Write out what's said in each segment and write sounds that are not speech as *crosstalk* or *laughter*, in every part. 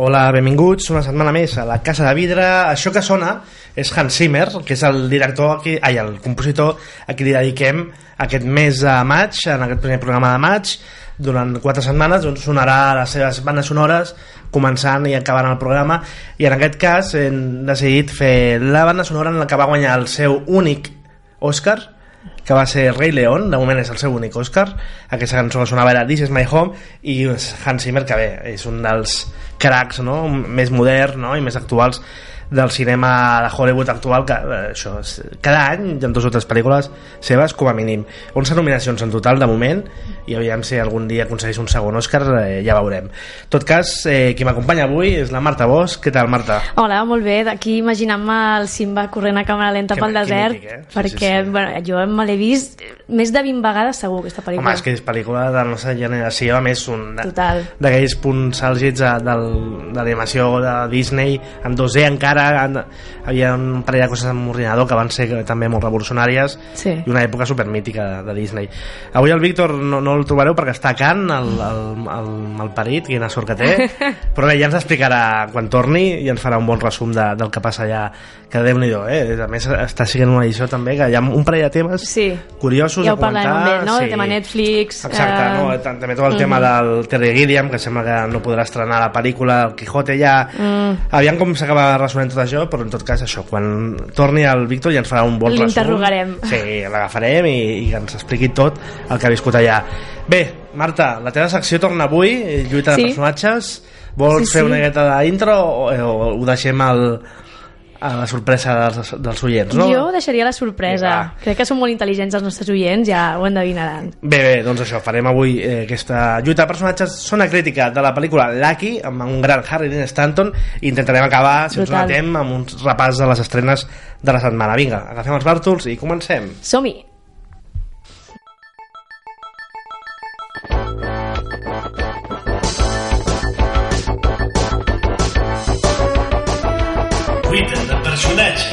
Hola, benvinguts una setmana més a la Casa de Vidre. Això que sona és Hans Zimmer, que és el director, aquí, ai, el compositor a qui li dediquem aquest mes de maig, en aquest primer programa de maig, durant quatre setmanes doncs, sonarà les seves bandes sonores començant i acabant el programa i en aquest cas hem decidit fer la banda sonora en la que va guanyar el seu únic Òscar que va ser Rei León, de moment és el seu únic Òscar aquesta cançó sonava era This is my home i Hans Zimmer que bé, és un dels cracs no? més modern no? i més actuals del cinema de Hollywood actual que eh, això, és, cada any hi ha dues o tres pel·lícules seves com a mínim 11 nominacions en total de moment i aviam si algun dia aconsegueix un segon Òscar eh, ja veurem. En tot cas eh, qui m'acompanya avui és la Marta Bosch què tal Marta? Hola, molt bé, d'aquí imaginant-me el Simba corrent a càmera lenta Que- pel desert mític, eh? Sí, perquè sí, sí. Bueno, jo me l'he vist més de 20 vegades segur aquesta Home, pel·lícula és que és pel·lícula de la nostra generació a més un de- d'aquells punts àlgids de, del, de l'animació de Disney en 2D encara en, havia un parell de coses amb ordinador que van ser també molt revolucionàries Sí. i una època supermítica de, de Disney avui el Víctor no, no el trobareu perquè està a Can el, el, el malparit, quina sort que té *laughs* però bé, ja ens explicarà quan torni i ens farà un bon resum de, del que passa allà que déu nhi eh? a més està sent una edició també que hi ha un parell de temes Sí. curiosos Ja ho parlarem amb ell, no? El tema Netflix, Exacte, eh, no? Tam- també tot el tema del Terry Gilliam, que sembla que no podrà estrenar la pel·lícula El Quijote ja... Mm. Aviam com s'acaba resonant tot això, però en tot cas això, quan torni el Víctor ja ens farà un bon resum. L'interrogarem. Sí, l'agafarem i, i ens expliqui tot el que ha viscut allà. Bé, Marta, la teva secció torna avui, eh, lluita de Sí. personatges. Vols Sí, fer sí. una miqueta d'intro o, o ho deixem al, a la sorpresa dels, dels oients, no? Jo deixaria la sorpresa Vinga. crec que són molt intel·ligents els nostres oients ja ho endevinaran Bé, bé, doncs això, farem avui eh, aquesta lluita de personatges. Sona crítica de la pel·lícula Lucky, amb un gran Harry Dean Stanton, i intentarem acabar, si ens Brutal. matem, amb un repàs de les estrenes de la setmana. Vinga, agafem els bàrtols i comencem. som-hi personatges.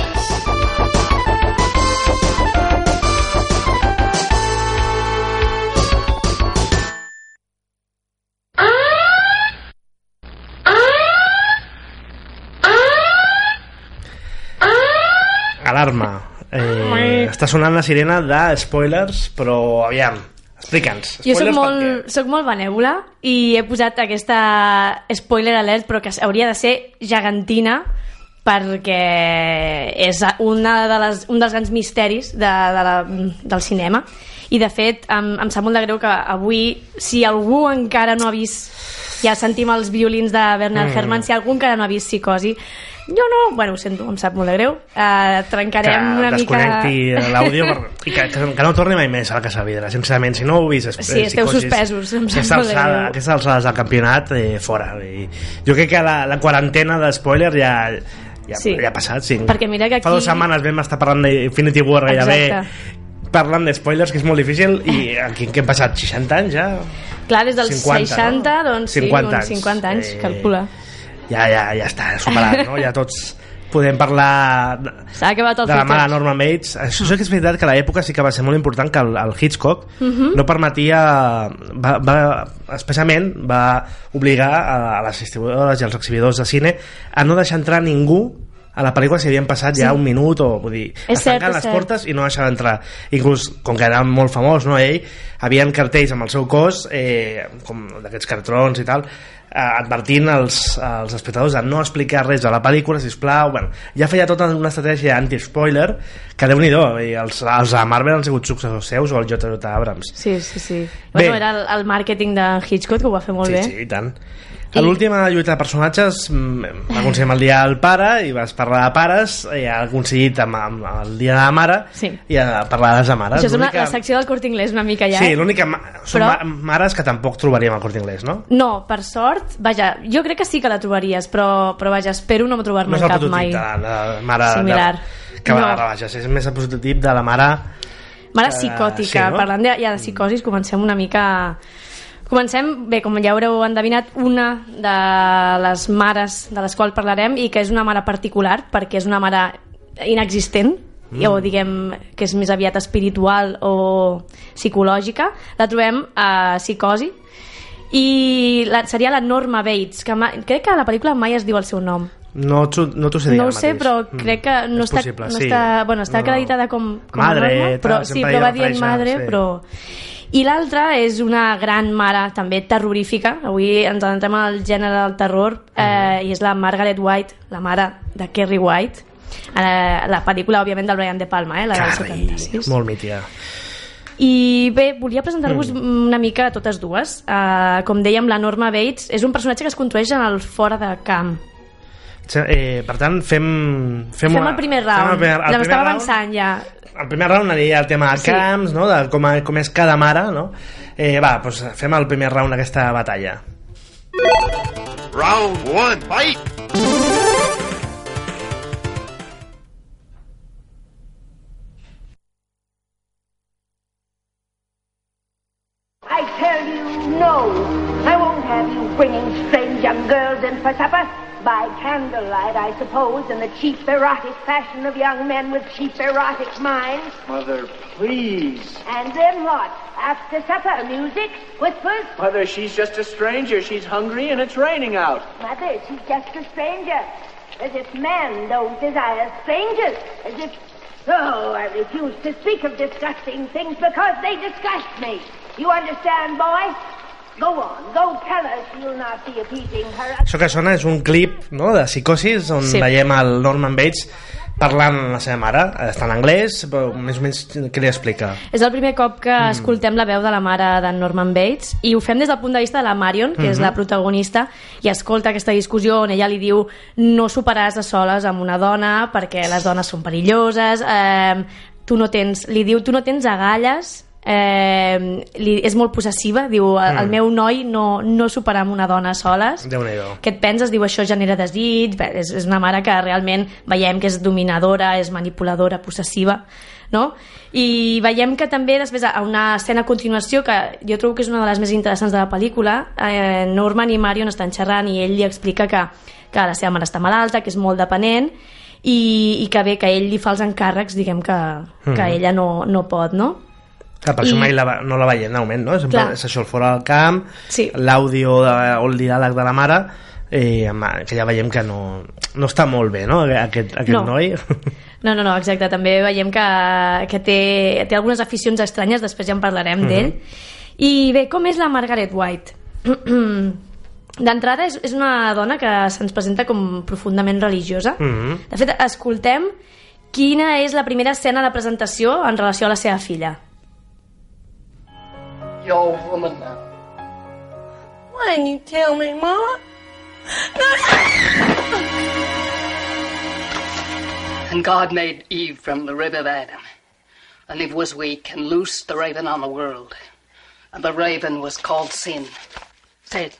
Alarma. Eh, està sonant la sirena de spoilers, però aviam, explica'ns. jo soc molt, soc molt benèvola i he posat aquesta spoiler alert però que hauria de ser gegantina perquè és una de les, un dels grans misteris de, de la, del cinema i de fet em, em sap molt de greu que avui si algú encara no ha vist ja sentim els violins de Bernard Mm. Herrmann si algú encara no ha vist Psicosi jo no, bueno, ho sento, em sap molt de greu uh, trencarem que una mica desconnecti l'àudio per... i que, que, que no torni mai més a la Casa Vidre sincerament, si no ho heu vist és, Sí, esteu psicosis. suspesos, em aquesta alçada, aquestes alçades del campionat eh, fora i jo crec que la, la quarantena de spoiler ja, ja, Sí. ja ha passat sí. Perquè mira que fa aquí- dues setmanes vam estar parlant d'Infinity War gairebé Exacte. parlant de spoilers que és molt difícil i aquí que hem passat 60 anys ja Clar, des dels 50, 60, no? doncs 50 sí, uns anys. 50 anys, Eh, calcula. ja, ja, ja està superat no? ja tots podem parlar de, S'ha acabat el de la mala filtre. Norma Bates això sí que és veritat que a l'època sí que va ser molt important que el, el Hitchcock Mhm. no permetia va, va, especialment va obligar a, a les distribuïdores i als exhibidors de cine a no deixar entrar ningú a la pel·lícula si havien passat ja Sí. un minut o vull dir, És es cert, tanquen les cert. portes i no deixava entrar inclús com que era molt famós no, ell, havien cartells amb el seu cos eh, com d'aquests cartrons i tal eh, advertint als, als espectadors de no explicar res de la pel·lícula, sisplau bueno, ja feia tota una estratègia anti-spoiler que déu nhi els, els de Marvel han sigut successors seus o el J.J. Abrams Sí, sí, sí. Bé. Bueno, era el, el màrqueting de Hitchcock que ho va fer molt sí, bé. sí, i tant A l'última lluita de personatges mm, aconseguim el dia del pare i vas parlar de pares i ha aconseguit amb, amb el dia de la mare Sí. i a parlar de mares. Això és una, la secció del Corte Inglés una mica ja, Sí, l'única... ma- Són Però- ma mares que tampoc trobaríem al Corte Inglés, no? No, per sort, vaja, jo crec que sí que la trobaries, però, però vaja, espero no No trobar-me és el cap prototip mai. de la, mare... Similar. De, que va No. a rebaixes, és més el prototip de la mare... Mare psicòtica, sí, no? parlant de, ja de psicosis, comencem una mica... Comencem, bé, com ja haureu endevinat, una de les mares de les quals parlarem i que és una mare particular perquè és una mare inexistent mm. o diguem que és més aviat espiritual o psicològica la trobem a Psicosi i la, seria la Norma Bates que ma, crec que a la pel·lícula mai es diu el seu nom No, no t'ho sé dir no ho sé, mateix. però Mm, crec que no és està, possible, no sí. està, bueno, està No, no. acreditada com, com Madre, norma, tal, però sí, però va dient madre, sí. però... I l'altra és una gran mare, també terrorífica, avui ens entrem al gènere del terror, eh, i és la Margaret White, la mare de Kerry White, eh, la pel·lícula, òbviament, del Brian De Palma, eh, la del Carri, 76. molt mítica. I bé, volia presentar-vos Mm. una mica a totes dues. Uh, com dèiem, la Norma Bates és un personatge que es construeix en el fora de camp. Eh, per tant, fem... Fem, Fem una- el primer round. round. avançant ja. El primer round aniria el tema de Sí. camps, no? de com, com és cada mare, no? Eh, va, doncs fem el primer round d'aquesta batalla. Round one, fight! I tell you no. I won't have you bringing strange young girls in for supper. By candlelight, I suppose, in the cheap erotic fashion of young men with cheap erotic minds. Mother, please. And then what? After supper, music, whispers. Mother, she's just a stranger. She's hungry and it's raining out. Mother, she's just a stranger. As if man don't desire strangers. As if... Oh, I refuse to speak of disgusting things because they disgust me. You understand, boy? Això que sona és un clip no, de psicosis on Sí. veiem el Norman Bates parlant amb la seva mare. Està en anglès, però més o menys què li explica? És el primer cop que mm. escoltem la veu de la mare d'en Norman Bates i ho fem des del punt de vista de la Marion, que mm -hmm. és la protagonista, i escolta aquesta discussió on ella li diu no superaràs a soles amb una dona perquè les dones són perilloses, eh, tu no tens, li diu tu no tens agalles, eh, li, és molt possessiva, diu el, Mm. el meu noi no, no superar amb una dona soles déu nhi què et penses? Diu, això genera desig, Bé, és, és una mare que realment veiem que és dominadora, és manipuladora, possessiva, no? I veiem que també després a una escena a continuació que jo trobo que és una de les més interessants de la pel·lícula eh, Norman i Marion estan xerrant i ell li explica que, que la seva mare està malalta, que és molt dependent i, i que bé, que ell li fa els encàrrecs diguem que, que Mhm. ella no, no pot, no? Clar, per això I- mai la, no la veiem de moment, no? Sempre Clar. és això, el fora del camp, Sí. l'àudio de- o el diàleg de la mare, eh, amb- que ja veiem que no, no està molt bé, no? Aquest, aquest No. noi. *laughs* No, no, no, exacte. També veiem que, que té, té algunes aficions estranyes, després ja en parlarem Mhm. d'ell. I bé, com és la Margaret White? *clears throat* D'entrada és, és una dona que se'ns presenta com profundament religiosa. Mhm. De fet, escoltem quina és la primera escena de presentació en relació a la seva filla. You're a woman now. Why didn't you tell me, Mama? And God made Eve from the rib of Adam. And Eve was weak and loosed the raven on the world. And the raven was called sin. Say it.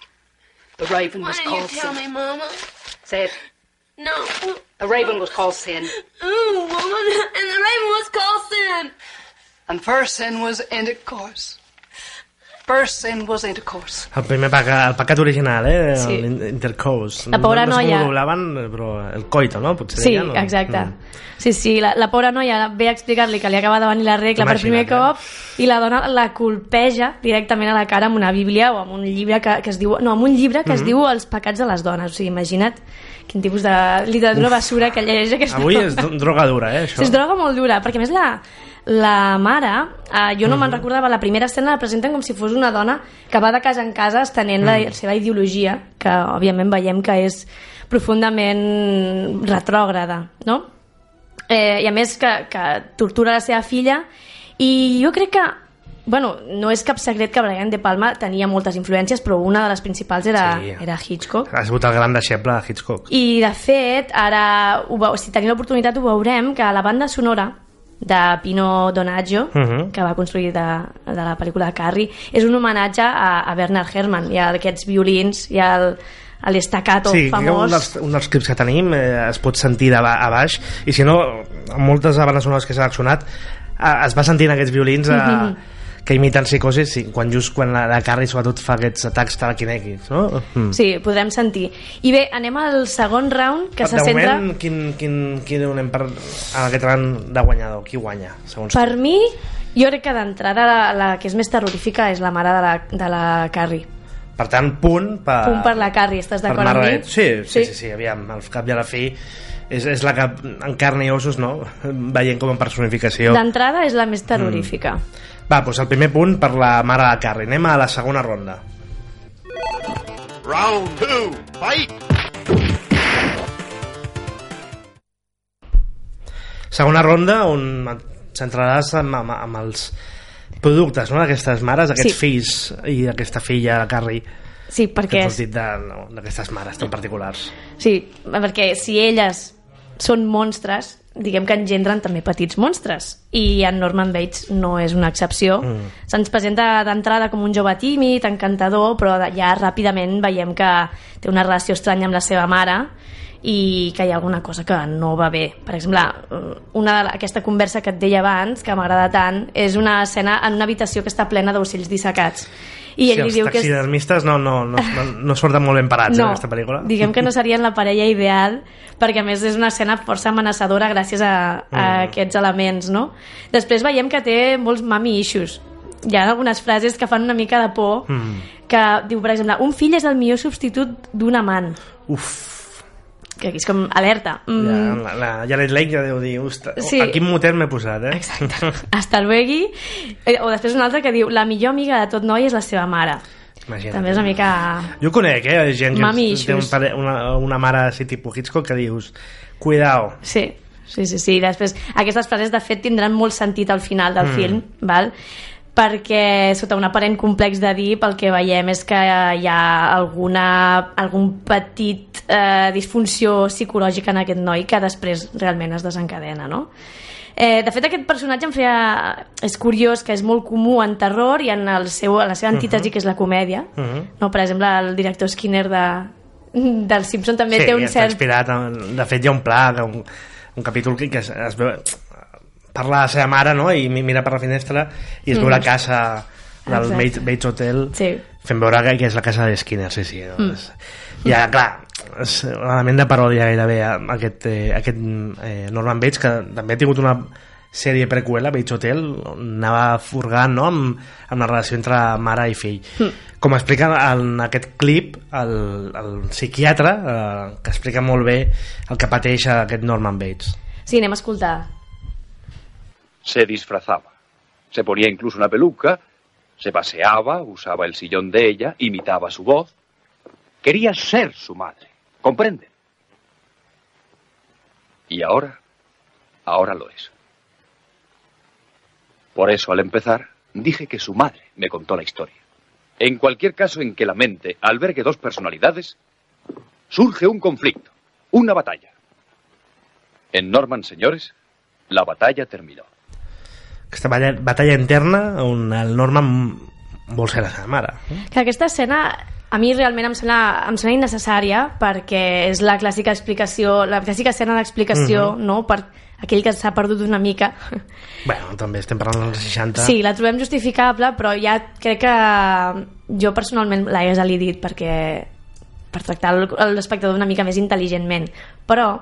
The raven Why was didn't you called tell sin. me, Mama? Say it. No. The raven was called sin. Ooh, woman. And the raven was called sin. And first sin was intercourse. First sin was intercourse. El primer pecat, el pecat original, eh? Sí. L'intercourse. La pobra no, no sé noia. ho doblaven, però el coito, no? Potser Sí, deien, o- exacte. Mm. Sí, sí, la, la pobra noia ve a explicar-li que li acaba de venir la regla per primer eh? cop i la dona la colpeja directament a la cara amb una bíblia o amb un llibre que, que es diu... No, amb un llibre que es Mhm. diu Els pecats de les dones. O sigui, imagina't quin tipus de literatura basura que llegeix aquesta Avui dona. és dro- droga dura, eh, això. És droga molt dura, perquè a més la, la mare, eh, jo no Mhm. me'n recordava, la primera escena la presenten com si fos una dona que va de casa en casa estenent la Mhm. seva ideologia, que òbviament veiem que és profundament retrògrada, no? Eh, I a més que, que tortura la seva filla i jo crec que bueno, no és cap secret que Brian De Palma tenia moltes influències, però una de les principals era, Sí. era Hitchcock. Ha sigut el gran deixeble de Hitchcock. I, de fet, ara, ho si tenim l'oportunitat, ho veurem, que la banda sonora de Pino Donaggio, Mhm. que va construir de, de la pel·lícula de Carrie, és un homenatge a, a Bernard Herrmann. Hi ha aquests violins, hi ha el, l'estaccato Sí, que un famós. dels, un dels clips que tenim eh, es pot sentir de ba a baix i si no, en moltes bandes sonores que he seleccionat eh, es va sentint aquests violins eh, que imiten psicosis sí, quan just quan la, la Carrie sobretot fa aquests atacs telequinèquics no? Mm. Sí, podrem sentir. I bé, anem al segon round, que se de centra... moment, quin, quin, quin donem per en aquest round de guanyador? Qui guanya? Segons Per tu? mi, jo crec que d'entrada la, la que és més terrorífica és la mare de la, de la Carrie. Per tant, punt per... Punt per la Carrie, estàs d'acord amb mi? Sí, sí, sí, sí, aviam, al cap i a la fi és, és la que en carn i ossos, no? Veient com a personificació. D'entrada és la més terrorífica. Va, doncs el primer punt per la mare de Carrie. Anem a la segona ronda. Round two, fight! Segona ronda on et centraràs amb, amb, amb els productes no? d'aquestes mares, aquests Sí. fills i aquesta filla, la Carrie, Sí, que perquè, has dit no, d'aquestes mares tan particulars. sí, perquè si elles són monstres, diguem que engendren també petits monstres. I en Norman Bates no és una excepció. Mm. Se'ns presenta d'entrada com un jove tímid, encantador, però ja ràpidament veiem que té una relació estranya amb la seva mare i que hi ha alguna cosa que no va bé. Per exemple, una de la, aquesta conversa que et deia abans, que m'agrada tant, és una escena en una habitació que està plena d'ocells dissecats. I ell sí, li els diu que és, taxidermistes no, no, no, no, no surten molt ben parats, eh, no, aquesta pel·lícula. diguem que no serien la parella ideal perquè a més és una escena força amenaçadora gràcies a, a Mm. aquests elements no? després veiem que té molts mami issues hi ha algunes frases que fan una mica de por Mm. que diu per exemple un fill és el millor substitut d'un amant Uf, que aquí és com alerta ja, mm, la, la Janet Leigh ja deu dir, Sí. a quin motel m'he posat, eh? exacte *laughs* hasta luego Eh, o després un altre que diu la millor amiga de tot noi és la seva mare Imagina't. també és una mica Jo conec, eh, gent que Mami té un pare, una, una mare així tipus Hitchcock que dius, cuidao. Sí, sí, sí, sí. Després, aquestes frases, de fet, tindran molt sentit al final del Mm. film, val? Perquè sota un aparent complex de dir el que veiem és que hi ha alguna, algun petit eh, disfunció psicològica en aquest noi que després realment es desencadena, no? Eh, de fet, aquest personatge em feia... És curiós que és molt comú en terror i en, el seu, en la seva antítesi, que és la comèdia. Mhm. no? Per exemple, el director Skinner de, del Simpson també sí, té un està cert... inspirat. En, de fet, hi ha un pla, un, un capítol que, que es, es veu... Parla la seva mare, no?, i mi- mira per la finestra i es veu la casa del. Bates, Bates Hotel Sí. fent veure que, que és la casa de Skinner, sí, sí. No? Mm. Ja, clar, és un element de paròdia gairebé aquest, eh, aquest eh, Norman Bates, que també ha tingut una sèrie prequela, Bates Hotel, anava furgant no? amb, amb la relació entre mare i fill. Mm. Com explica en aquest clip el, el psiquiatre, eh, que explica molt bé el que pateix aquest Norman Bates. Sí, anem a escoltar. Se disfrazaba. Se ponía incluso una peluca, se paseaba, usaba el sillón de ella, imitaba su voz. Quería ser su madre. ¿Comprende? Y ahora, ahora lo es. Por eso, al empezar, dije que su madre me contó la historia. En cualquier caso en que la mente albergue dos personalidades, surge un conflicto, una batalla. En Norman, señores, la batalla terminó. Aquesta batalla, batalla interna on el Norman vol ser la seva mare. Que aquesta escena a mi realment em sembla, em sembla innecessària perquè és la clàssica explicació, la clàssica escena d'explicació, Mhm. no?, per aquell que s'ha perdut una mica. Bueno, també estem parlant dels 60. Sí, la trobem justificable, però ja crec que jo personalment l'hagués elidit perquè per tractar l'espectador una mica més intel·ligentment. Però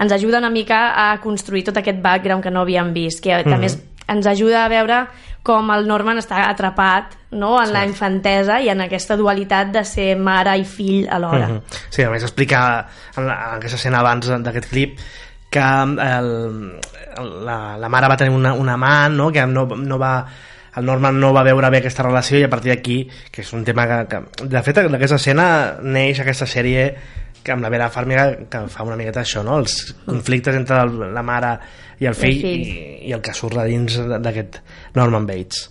ens ajuda una mica a construir tot aquest background que no havíem vist, que Mhm. també és, ens ajuda a veure com el Norman està atrapat no? en la infantesa i en aquesta dualitat de ser mare i fill alhora. Mhm. Sí, a més explica en, la, en aquesta escena abans d'aquest clip que el, la, la mare va tenir una, un amant, no? que no, no va el Norman no va veure bé aquesta relació i a partir d'aquí, que és un tema que, que de fet d'aquesta escena neix aquesta sèrie que amb la Vera Farmiga que fa una miqueta això, no? els conflictes entre el, la mare i el fill, fill. i, i el que surt de dins d'aquest Norman Bates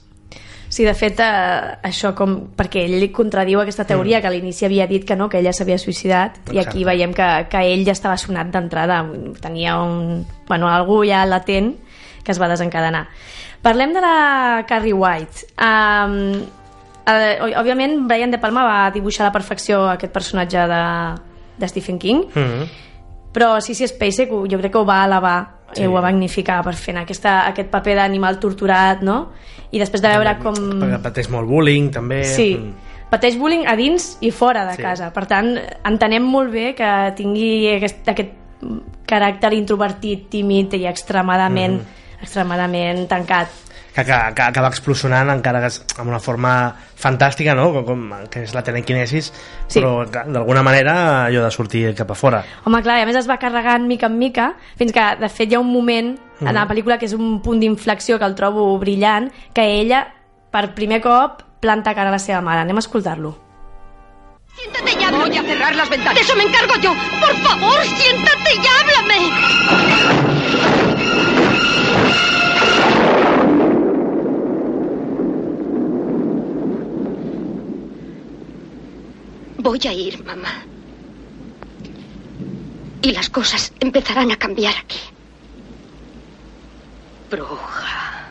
Sí, de fet, eh, això com... Perquè ell contradiu aquesta teoria, mm. que a l'inici havia dit que no, que ella s'havia suïcidat, i Exacte. aquí veiem que, que ell ja estava sonat d'entrada, tenia un... Bueno, algú ja latent que es va desencadenar. Parlem de la Carrie White. Um, eh, òbviament, Brian De Palma va dibuixar a la perfecció aquest personatge de, de Stephen King, Mm -hmm. però Sissy Spacek ho- jo crec que ho va elevar Sí. sí. i ho va magnificar per fer aquesta, aquest paper d'animal torturat, no? I després de veure com... Perquè pateix molt bullying, també. Sí, Mm. pateix bullying a dins i fora de Sí. sí. casa. Per tant, entenem molt bé que tingui aquest, aquest caràcter introvertit, tímid i extremadament, Mhm. Extremadament tancat. que, que, que acaba explosionant encara que amb una forma fantàstica no? com, com, que és la telequinesis Sí. però d'alguna manera allò de sortir cap a fora Home, clar, i a més es va carregant mica en mica, fins que, de fet, hi ha un moment en la pel·lícula que és un punt d'inflexió que el trobo brillant, que ella, per primer cop, planta cara a la seva mare. Anem a escoltar-lo. Siéntate y háblame. Voy a cerrar las ventanas. De eso me encargo yo. Por favor, siéntate y háblame. Voy a ir, mamá. Y las cosas empezarán a cambiar aquí. Bruja.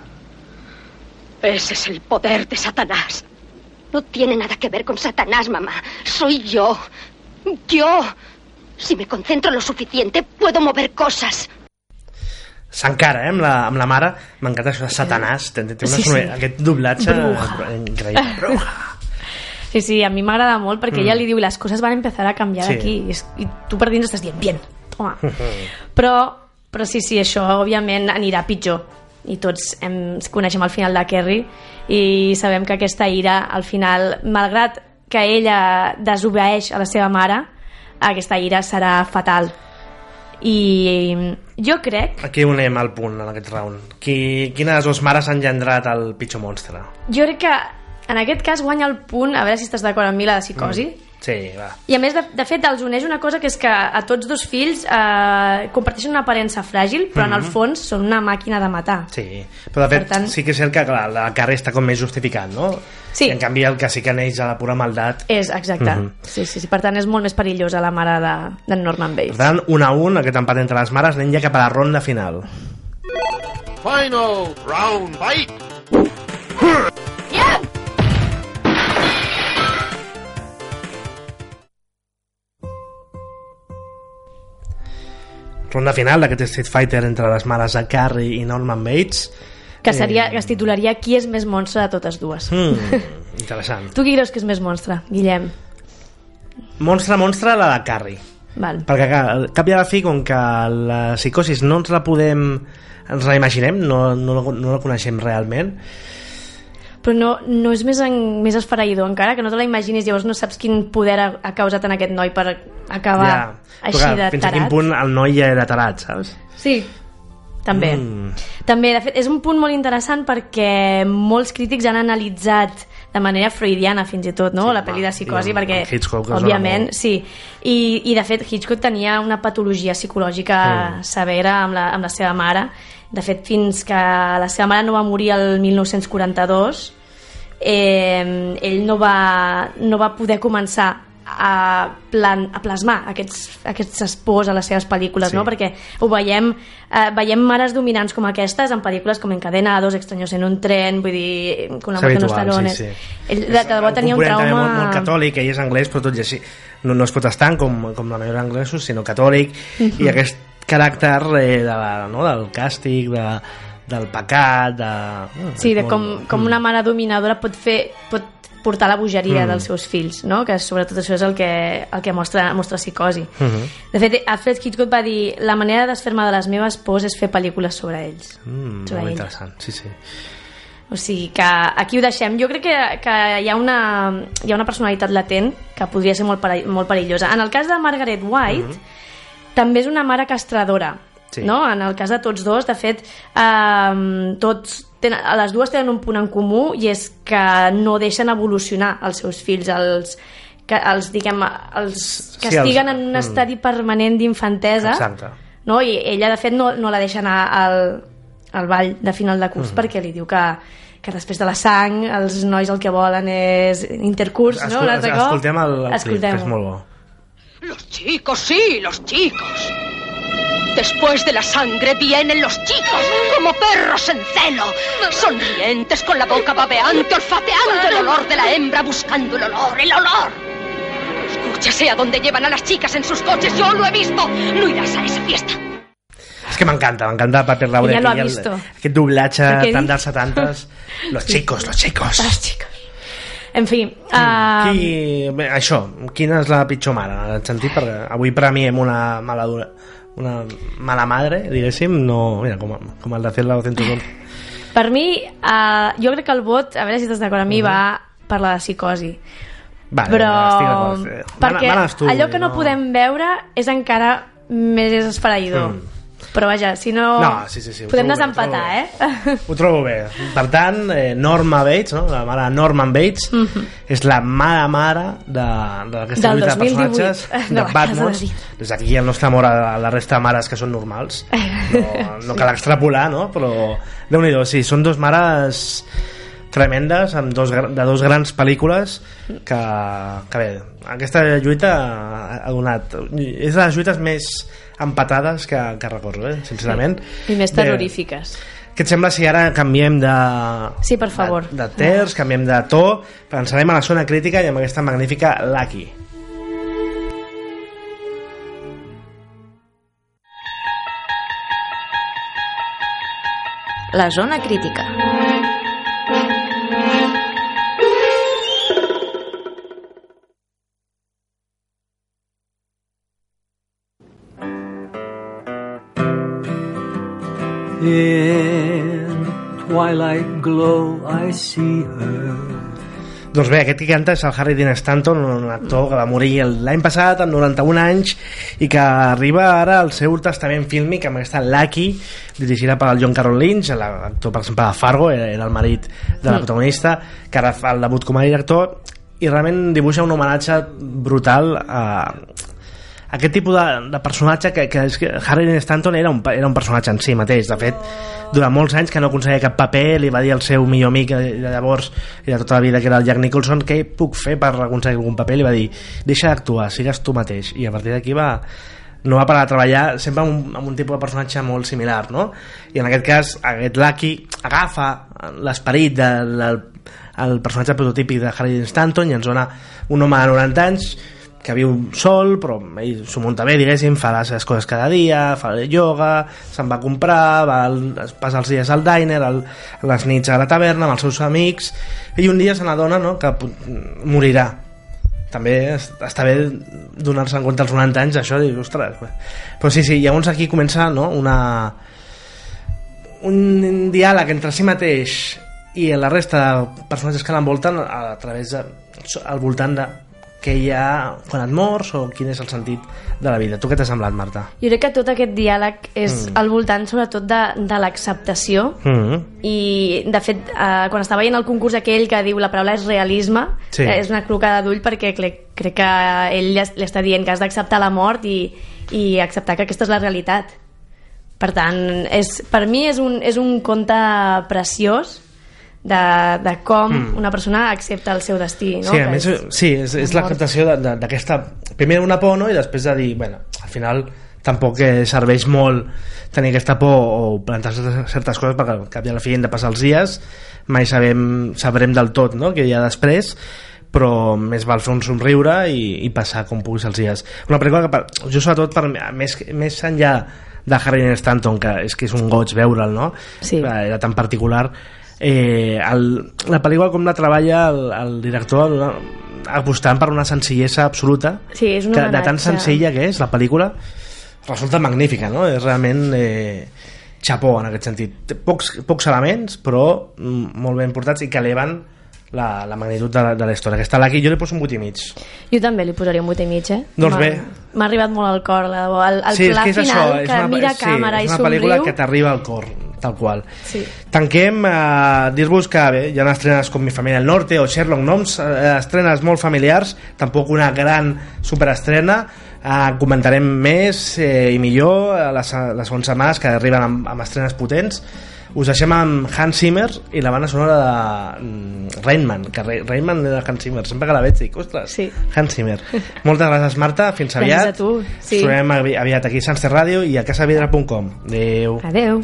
Ese es el poder de Satanás. No tiene nada que ver con Satanás, mamá. Soy yo. Yo. Si me concentro lo suficiente, puedo mover cosas. s'encara eh, amb, la, amb la mare m'encanta això de Satanàs té, té una Sí, sí. sonor- aquest doblatge Bruja. increïble Bruja. Sí, sí, a mi m'agrada molt perquè Mm. ella li diu les coses van empezar a canviar Sí. aquí i, és- i tu per dins estàs dient, bien, toma. *laughs* però, però sí, sí, això òbviament anirà pitjor i tots hem, coneixem el final de Kerry i sabem que aquesta ira al final, malgrat que ella desobeeix a la seva mare aquesta ira serà fatal i jo crec aquí unem al punt en aquest round Qui, quina de les dues mares ha engendrat el pitjor monstre jo crec que en aquest cas guanya el punt, a veure si estàs d'acord amb mi, la de psicosi, sí, va I a més, de, de fet, els uneix una cosa que és que a tots dos fills eh, comparteixen una aparença fràgil, però en el fons són una màquina de matar. Sí, però de fet Per tant- sí que és cert que clar, la Carrie està com més justificat, no? Sí. I en canvi el que sí que neix a la pura maldat És, exacte. Mhm. sí, sí, sí, per tant, és molt més perillosa la mare de, de Norman Per Bates. tant, un a un, aquest empat entre les mares, anem ja cap a la ronda final. Final round fight. Ronda final d'aquest Street Fighter entre les mares de Carrie i Norman Bates. Que, seria, que es titularia Qui és més monstre de totes dues? Mm, *laughs* interessant. Tu qui creus que és més monstre, Guillem? Monstre, monstre, la de Carrie. Val. Perquè al cap i a la fi, com que la psicosis no ens la podem ens la imaginem, no, no, no la coneixem realment Però no, no és més, en, més esfereïdor encara, que no te la imaginis, llavors no saps quin poder ha, ha causat en aquest noi per acabar ja. així clar, de fins a quin tarat. punt el noi ja era tarat, saps? Sí, també. Mm. També, de fet, és un punt molt interessant perquè molts crítics han analitzat de manera freudiana fins i tot, no? Sí, la pel·li de psicosi, i perquè, Hitchcock òbviament, molt. sí. I, I, de fet, Hitchcock tenia una patologia psicològica Mm. severa amb la, amb la seva mare. De fet, fins que la seva mare no va morir el 1942, eh, ell no va, no va poder començar a, plan, a plasmar aquests, aquests espors a les seves pel·lícules, Sí. no? perquè ho veiem, eh, veiem mares dominants com aquestes en pel·lícules com Encadenados, Extraños en un tren, vull dir, con la muerte en los talones. sí, sí. Ell de, de debò tenia un trauma... molt, molt catòlic, ell és anglès, però tot i així no, no és protestant com, com la majoria d'anglesos, sinó catòlic, Mhm. i aquest caràcter eh, de la, no, del càstig, de, del pecat, de... mm, Sí, de molt- com, com una mare dominadora pot fer pot portar la bogeria Mm. dels seus fills, no? que sobretot això és el que, el que mostra, mostra psicosi. Mhm. De fet, Alfred Hitchcock va dir la manera de desfer-me de les meves pors és fer pel·lícules sobre ells. Mm, sobre molt ells. interessant, sí, sí. O sigui que aquí ho deixem. Jo crec que, que hi, ha una, hi ha una personalitat latent que podria ser molt, peri molt perillosa. En el cas de Margaret White, també és una mare castradora. Sí. No? En el cas de tots dos, de fet, eh, tots tenen, les dues tenen un punt en comú i és que no deixen evolucionar els seus fills, els, que els, diguem, els Sí, castiguen els- en un mm. estadi permanent d'infantesa no? i ella de fet no, no la deixa anar al, el ball de final de curs, perquè li diu que, que després de la sang els nois el que volen és intercurs, no? Escol- cop. escoltem el, el clip, que és molt bo. Los chicos, sí, los chicos. Después de la sangre vienen los chicos, como perros en celo, sonrientes con la boca babeante, olfateando el olor de la hembra, buscando el olor, el olor. Escúchase a dónde llevan a las chicas en sus coches, yo lo he visto. No irás a esa fiesta. És que m'encanta, m'encanta Paper Laure. Ella lo ha visto. Aquest doblatge tan dels 70s. *laughs* Los chicos, los chicos. Los chicos. En fi, uh, Qui, bé, això, quina és la pitjor mare en aquest sentit? Perquè avui premiem una mala dura, una mala madre, diguéssim, no, mira, com, com el de fer la 111. per mi, uh, jo crec que el vot, a veure si estàs d'acord amb mi, va per la de psicosi. Vale, Però estic perquè allò que no, podem veure és encara més esfereïdor. Mm. Però vaja, si no... No, sí, sí, sí, podem trobo bé, ho desempatar, eh? Ho trobo bé. Per tant, eh, Norma Bates, no? la mare de Norman Bates, Mhm. és la mare mare de- d'aquesta Del lluita de 2018, personatges *laughs* de de Batman. de. Des d'aquí el nostre amor a la resta de mares que són normals. *laughs* No, no cal extrapolar, no? Però, déu nhi sí, són dos mares tremendes amb dos, de dos grans pel·lícules que, que bé, aquesta lluita ha, donat és de les lluites més empatades que, que recordo, eh? sincerament I més Bé, terrorífiques. què et sembla si ara canviem de, Sí, per favor. de, de terç, canviem de to, pensarem a la zona crítica i amb aquesta magnífica Lucky. La zona crítica. In twilight glow I see her. Doncs bé, aquest que canta és el Harry Dean Stanton, un actor que va morir el- l'any passat, amb 91 anys, i que arriba ara al seu testament fílmic amb aquesta Lucky, dirigida per John Carroll Lynch, l'actor, per exemple, de Fargo, era, era el marit de la Mm. protagonista, que ara fa el debut com a director, i realment dibuixa un homenatge brutal a, aquest tipus de, de personatge que, que, que Harry Stanton era un, era un personatge en si mateix. De fet, durant molts anys que no aconseguia cap paper li va dir al seu millor amic de, de llavors i de tota la vida que era el Jack Nicholson què puc fer per aconseguir algun paper? Li va dir deixa d'actuar, sigues tu mateix. I a partir d'aquí va no va parar de treballar sempre amb un, amb un tipus de personatge molt similar no? i en aquest cas aquest Lucky agafa l'esperit del, del el personatge prototípic de Harry Stanton i ens dona un home de 90 anys que viu sol, però ell s'ho munta bé, diguéssim, fa les seves coses cada dia, fa el ioga, se'n va a comprar, va al, es passa els dies al diner, al, les nits a la taverna amb els seus amics, i un dia se n'adona no, que morirà. També es- està bé donar-se en compte als 90 anys això, dius, ostres... Però sí, sí, llavors aquí comença no, una, un diàleg entre si mateix i la resta de personatges que l'envolten a través de, al voltant de què hi ha quan et mors o quin és el sentit de la vida. Tu què t'ha semblat, Marta? Jo crec que tot aquest diàleg és Mm. al voltant sobretot de, de l'acceptació Mm -hmm. i de fet eh, quan estava veient el concurs aquell que diu la paraula és realisme Sí. eh, és una clocada d'ull perquè crec, crec que ell li està dient que has d'acceptar la mort i, i acceptar que aquesta és la realitat per tant, és, per mi és un, és un conte preciós de, de com Mm. una persona accepta el seu destí no? Sí, a Que més, és- sí, és, és la l'acceptació d'aquesta... Primer una por, no? I després de dir, bueno, al final tampoc eh, serveix molt tenir aquesta por o plantar certes, coses perquè al cap i a la fi hem de passar els dies mai sabem, sabrem del tot no? què hi ha després però més val fer un somriure i, i passar com puguis els dies una pel·lícula que per, jo sobretot per, més, més enllà de Harry Stanton que és que és un goig veure'l no? Sí. era tan particular eh, el, la pel·lícula com la treballa el, el director una, apostant per una senzillesa absoluta Sí, és un que, de tan senzilla que és la pel·lícula resulta magnífica no? és realment eh, xapó en aquest sentit té pocs, pocs elements però mm, molt ben portats i que eleven la, la magnitud de la, de la història aquesta Lucky jo li poso un 8 i mig Jo també li posaria un 8 i mig, eh? Doncs bé. M'ha arribat molt al cor, la. El, el sí, és pla que és final, això, és que una, mira sí, càmera és i una somriu. pel·lícula que t'arriba al cor tal qual Sí. Tanquem a dir-vos que bé, hi ha estrenes com Mi família al norte o Sherlock Gnomes, eh, estrenes molt familiars, tampoc una gran superestrena, eh, comentarem més eh, i millor a les, les següents setmanes que arriben amb, amb estrenes potents. Us deixem amb Hans Zimmer i la banda sonora de mm, Rainman que Ra- Rainman era Hans Zimmer sempre que la veig dic, ostres, Sí. Hans Zimmer moltes gràcies Marta, fins Gràcies aviat a tu, sí. ens trobem avi- aviat aquí a Sanster Ràdio i a casavidra.com adeu Adeu.